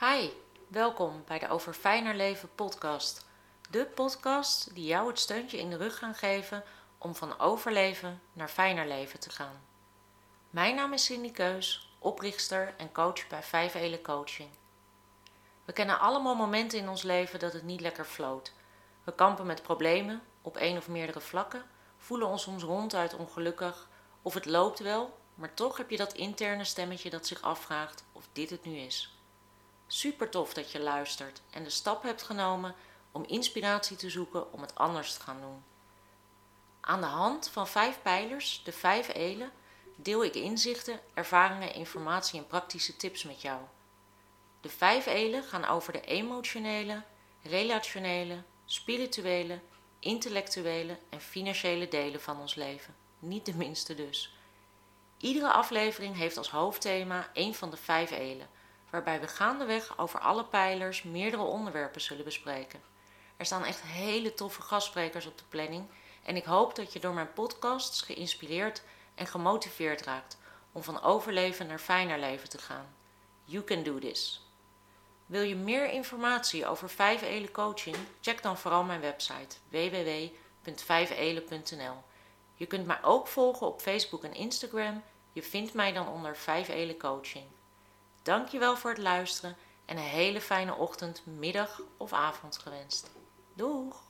Hi, welkom bij de Over Fijner Leven podcast. De podcast die jou het steuntje in de rug gaan geven om van overleven naar fijner leven te gaan. Mijn naam is Cindy Keus, oprichter en coach bij Vijf Elen Coaching. We kennen allemaal momenten in ons leven dat het niet lekker floot. We kampen met problemen op één of meerdere vlakken, voelen ons soms ronduit ongelukkig of het loopt wel, maar toch heb je dat interne stemmetje dat zich afvraagt of dit het nu is. Super tof dat je luistert en de stap hebt genomen om inspiratie te zoeken om het anders te gaan doen. Aan de hand van vijf pijlers, de vijf elen, deel ik inzichten, ervaringen, informatie en praktische tips met jou. De vijf elen gaan over de emotionele, relationele, spirituele, intellectuele en financiële delen van ons leven. Niet de minste dus. Iedere aflevering heeft als hoofdthema een van de vijf elen waarbij we gaandeweg over alle pijlers meerdere onderwerpen zullen bespreken. Er staan echt hele toffe gastsprekers op de planning en ik hoop dat je door mijn podcasts geïnspireerd en gemotiveerd raakt om van overleven naar fijner leven te gaan. You can do this. Wil je meer informatie over 5 Elen coaching? Check dan vooral mijn website www.5elen.nl. Je kunt mij ook volgen op Facebook en Instagram. Je vindt mij dan onder 5 Elen coaching. Dankjewel voor het luisteren en een hele fijne ochtend, middag of avond gewenst. Doeg!